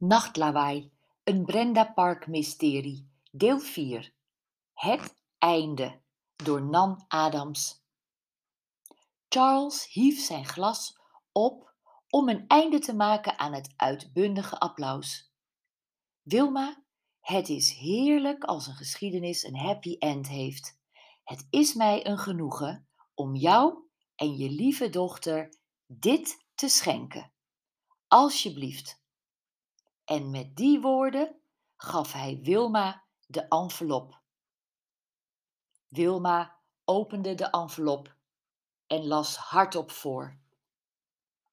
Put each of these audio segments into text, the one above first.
Nachtlawaai, een Brenda Park mysterie, deel 4. Het einde, door Nan Adams. Charles hief zijn glas op om een einde te maken aan het uitbundige applaus. Wilma, het is heerlijk als een geschiedenis een happy end heeft. Het is mij een genoegen om jou en je lieve dochter dit te schenken. Alsjeblieft. En met die woorden gaf hij Wilma de envelop. Wilma opende de envelop en las hardop voor.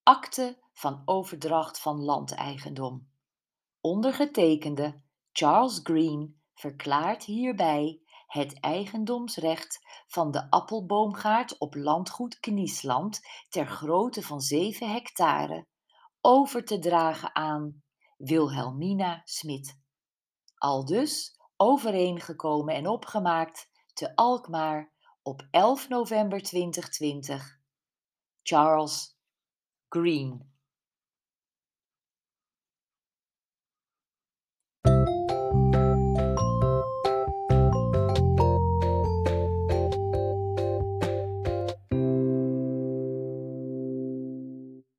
Akte van overdracht van landeigendom. Ondergetekende Charles Green verklaart hierbij het eigendomsrecht van de appelboomgaard op landgoed Kniesland ter grootte van 7 hectare over te dragen aan Wilhelmina Smit. Aldus overeengekomen en opgemaakt te Alkmaar op 11 november 2020. Charles Green.